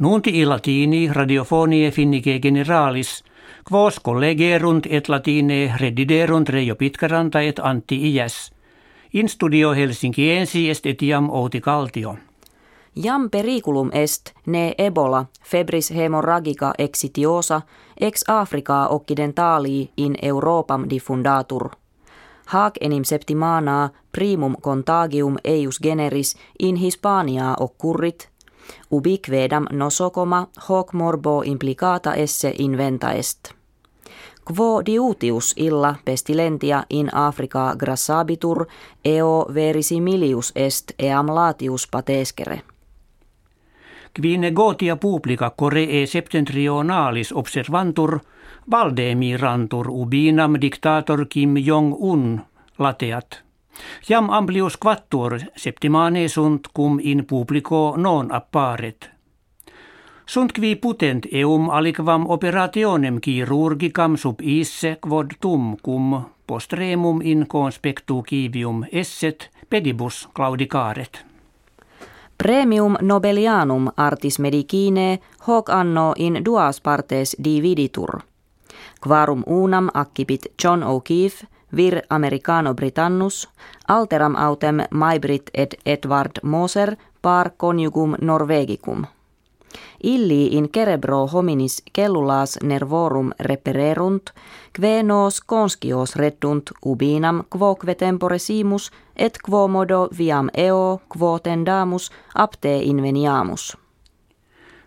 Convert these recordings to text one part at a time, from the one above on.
Nunti i latini radiofonie finnike generalis, quos collegerunt et latine rediderunt Reijo Pitkaranta et Antti Iäs. In studio Helsinkiensi est etiam Outi Kaltio. Jam periculum est ne ebola febris hemorragica exitiosa ex Africa occidentali in Europam diffundatur. Hac enim septimana primum contagium eius generis in Hispania occurrit, ubiquedam nosocoma hoc morbo implicata esse inventa est. Quo diutius illa pestilentia in Africa grassabitur eo verisimilius est eam latius patescere. Qui negotia publica coree septentrionalis observantur, valdemirantur ubinam dictator Kim Jong-un lateat. Jam amplius quattur septimane sunt cum in publico non apparet. Sunt qui putent eum aliquam operationem chirurgicam sub isse quod tum cum postremum in conspectu kivium esset pedibus claudicaret. Premium Nobelianum artis medicine hoc anno in duas partes dividitur. Quarum unam accipit John O'Keefe, vir Americano Britannus, alteram autem Maybrit et Edward Moser par conjugum Norvegicum. Illi in cerebro hominis cellulas nervorum repererunt, kve nos conscios reddunt ubinam quoque tempore simus, et quo modo viam eo quo tendamus apte inveniamus.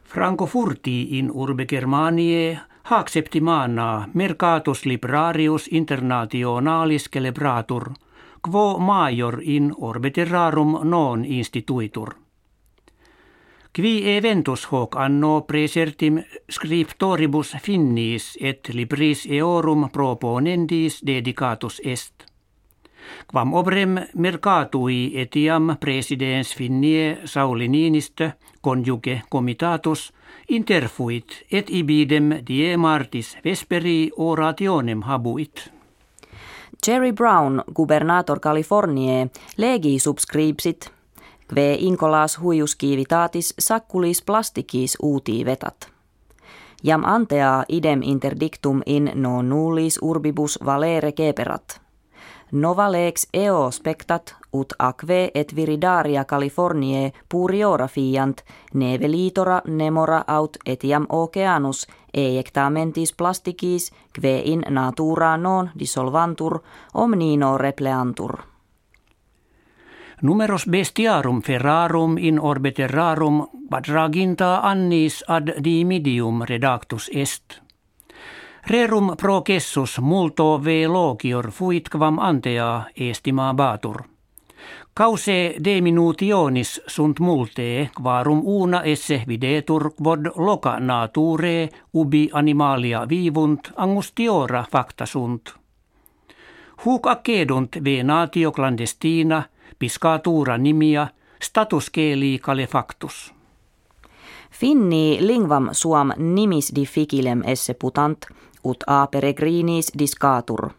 Franco furti in urbe Germaniae hac septimana mercatus librarius internationalis celebratur, quo major in orbe terrarum non instituitur. Qui eventus hoc anno presertim scriptoribus finnis et libris eorum proponendis dedicatus est. Quam obrem mercatui etiam presidens finnie Sauli Niinistö conjuge comitatus interfuit et ibidem die martis vesperi orationem habuit. Jerry Brown, gubernator Californiae, legi subscripsit Kve incolas huius kiivitatis sakkulis plastikis uutii vetat. Jam antea idem interdictum in no nullis urbibus valere keperat. Nova lex eo spectat ut aquae et viridaria Californiae puriora fiant neve litora nemora aut etiam oceanus eiectamentis plastikis kve in natura non dissolvantur omnino repleantur. Numeros bestiarum ferrarum in orbe terrarum quadraginta annis ad dimidium redactus est. Rerum processus multo ve logior fuit quam antea estima batur. Cause diminutionis sunt multe, quarum una esse videtur quod loca nature ubi animalia vivunt angustiora facta sunt. Huc accedunt venatio clandestina, piscatura nimia, status keli calefactus. Finni lingvam suam nimis difficilem esse putant, ut a peregrinis discatur.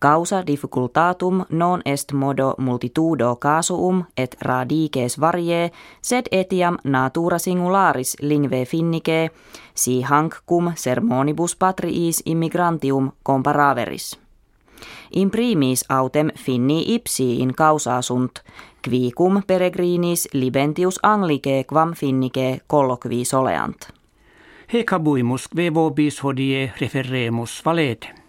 Causa difficultatum non est modo multitudo casuum et radices varie, sed etiam natura singularis lingve finnike, si hanc cum sermonibus patriis immigrantium comparaveris. In primis autem finni ipsi in causa sunt, qui cum peregrinis libentius anglike quam finnike colloqui soleant. Hec habuimus kve vobis hodie referemus valete.